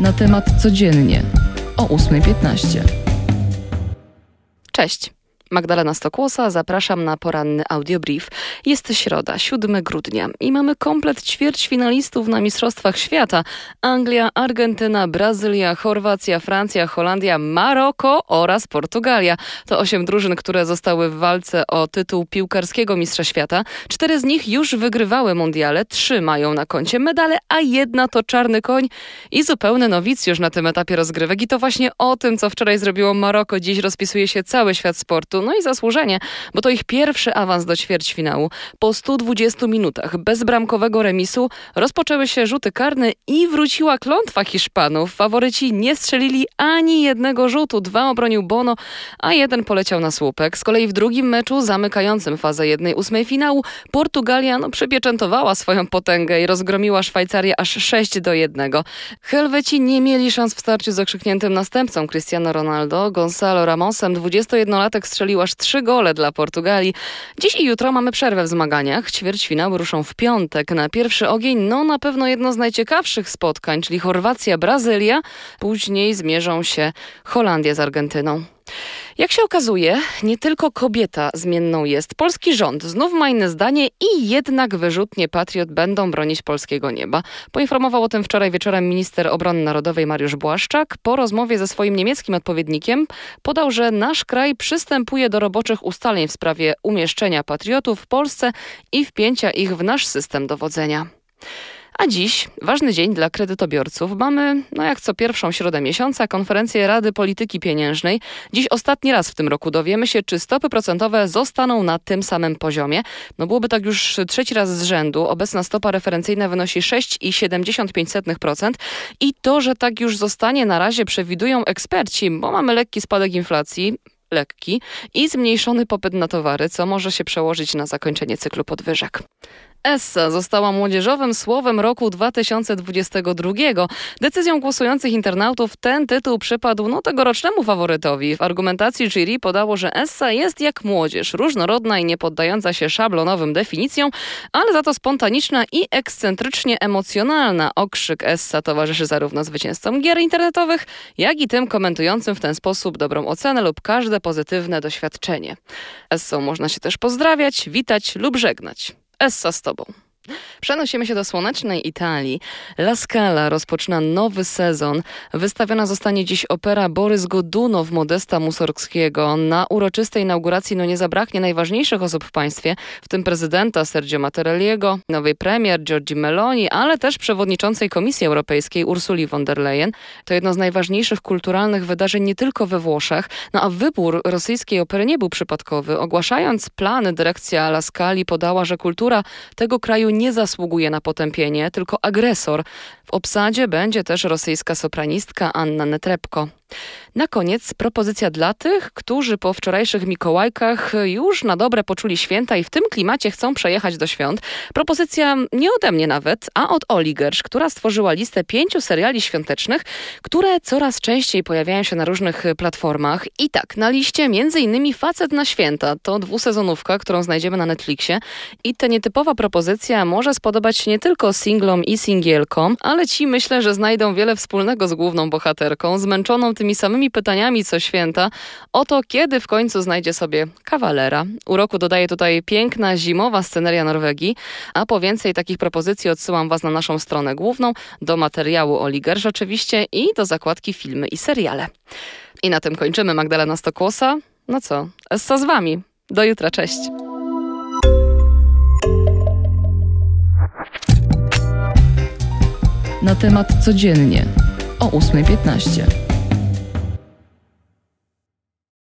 na temat codziennie o 8.15. Cześć. Magdalena Stokłosa, zapraszam na poranny audiobrief. Jest środa, 7 grudnia i mamy komplet ćwierćfinalistów na Mistrzostwach Świata. Anglia, Argentyna, Brazylia, Chorwacja, Francja, Holandia, Maroko oraz Portugalia. To osiem drużyn, które zostały w walce o tytuł piłkarskiego Mistrza Świata. Cztery z nich już wygrywały mundiale, trzy mają na koncie medale, a jedna to czarny koń i zupełny nowicjusz na tym etapie rozgrywek. I to właśnie o tym, co wczoraj zrobiło Maroko, dziś rozpisuje się cały świat sportu no i zasłużenie, bo to ich pierwszy awans do ćwierćfinału. Po 120 minutach bezbramkowego remisu rozpoczęły się rzuty karne i wróciła klątwa Hiszpanów. Faworyci nie strzelili ani jednego rzutu, dwa obronił Bono, a jeden poleciał na słupek. Z kolei w drugim meczu zamykającym fazę 1-8 finału Portugalia no, przypieczętowała swoją potęgę i rozgromiła Szwajcarię aż 6 do 1. Helweci nie mieli szans w starciu z okrzykniętym następcą Cristiano Ronaldo. Gonzalo Ramosem, 21-latek strzelił strzelił aż trzy gole dla Portugalii. Dziś i jutro mamy przerwę w zmaganiach. Ćwierćfinały ruszą w piątek. Na pierwszy ogień, no na pewno jedno z najciekawszych spotkań, czyli Chorwacja-Brazylia. Później zmierzą się Holandia z Argentyną. Jak się okazuje, nie tylko kobieta zmienną jest. Polski rząd znów ma inne zdanie i jednak wyrzutnie Patriot będą bronić polskiego nieba. Poinformował o tym wczoraj wieczorem minister obrony narodowej Mariusz Błaszczak. Po rozmowie ze swoim niemieckim odpowiednikiem podał, że nasz kraj przystępuje do roboczych ustaleń w sprawie umieszczenia patriotów w Polsce i wpięcia ich w nasz system dowodzenia. A dziś ważny dzień dla kredytobiorców. Mamy, no jak co pierwszą środę miesiąca, konferencję Rady Polityki Pieniężnej. Dziś ostatni raz w tym roku dowiemy się, czy stopy procentowe zostaną na tym samym poziomie. No byłoby tak już trzeci raz z rzędu. Obecna stopa referencyjna wynosi 6,75% i to, że tak już zostanie na razie przewidują eksperci, bo mamy lekki spadek inflacji, lekki i zmniejszony popyt na towary, co może się przełożyć na zakończenie cyklu podwyżek. Essa została młodzieżowym słowem roku 2022. Decyzją głosujących internautów ten tytuł przypadł no, tegorocznemu faworytowi. W argumentacji jury podało, że Essa jest jak młodzież, różnorodna i nie poddająca się szablonowym definicjom, ale za to spontaniczna i ekscentrycznie emocjonalna. Okrzyk Essa towarzyszy zarówno zwycięzcom gier internetowych, jak i tym komentującym w ten sposób dobrą ocenę lub każde pozytywne doświadczenie. Essą można się też pozdrawiać, witać lub żegnać. Essa z tobą. Przenosimy się do słonecznej Italii. La Scala rozpoczyna nowy sezon. Wystawiona zostanie dziś opera Borys Godunow Modesta Mussorgskiego. Na uroczystej inauguracji no nie zabraknie najważniejszych osób w państwie, w tym prezydenta Sergio Mattarelliego, nowej premier Giorgi Meloni, ale też przewodniczącej Komisji Europejskiej Ursuli von der Leyen. To jedno z najważniejszych kulturalnych wydarzeń nie tylko we Włoszech. No a wybór rosyjskiej opery nie był przypadkowy. Ogłaszając plany, dyrekcja La Scali podała, że kultura tego kraju nie zasługuje na potępienie, tylko agresor. W obsadzie będzie też rosyjska sopranistka Anna Netrebko. Na koniec propozycja dla tych, którzy po wczorajszych Mikołajkach już na dobre poczuli święta i w tym klimacie chcą przejechać do świąt. Propozycja nie ode mnie nawet, a od Oli Gersz, która stworzyła listę pięciu seriali świątecznych, które coraz częściej pojawiają się na różnych platformach. I tak, na liście m.in. Facet na święta to dwusezonówka, którą znajdziemy na Netflixie. I ta nietypowa propozycja może spodobać się nie tylko singlom i singielkom, ale ci myślę, że znajdą wiele wspólnego z główną bohaterką, zmęczoną tymi samymi pytaniami co święta o to, kiedy w końcu znajdzie sobie kawalera. Uroku dodaje tutaj piękna zimowa sceneria Norwegii, a po więcej takich propozycji odsyłam Was na naszą stronę główną, do materiału Oligerz oczywiście i do zakładki filmy i seriale. I na tym kończymy. Magdalena Stokłosa. No co, Essa z Wami. Do jutra, cześć. Na temat codziennie o 8.15.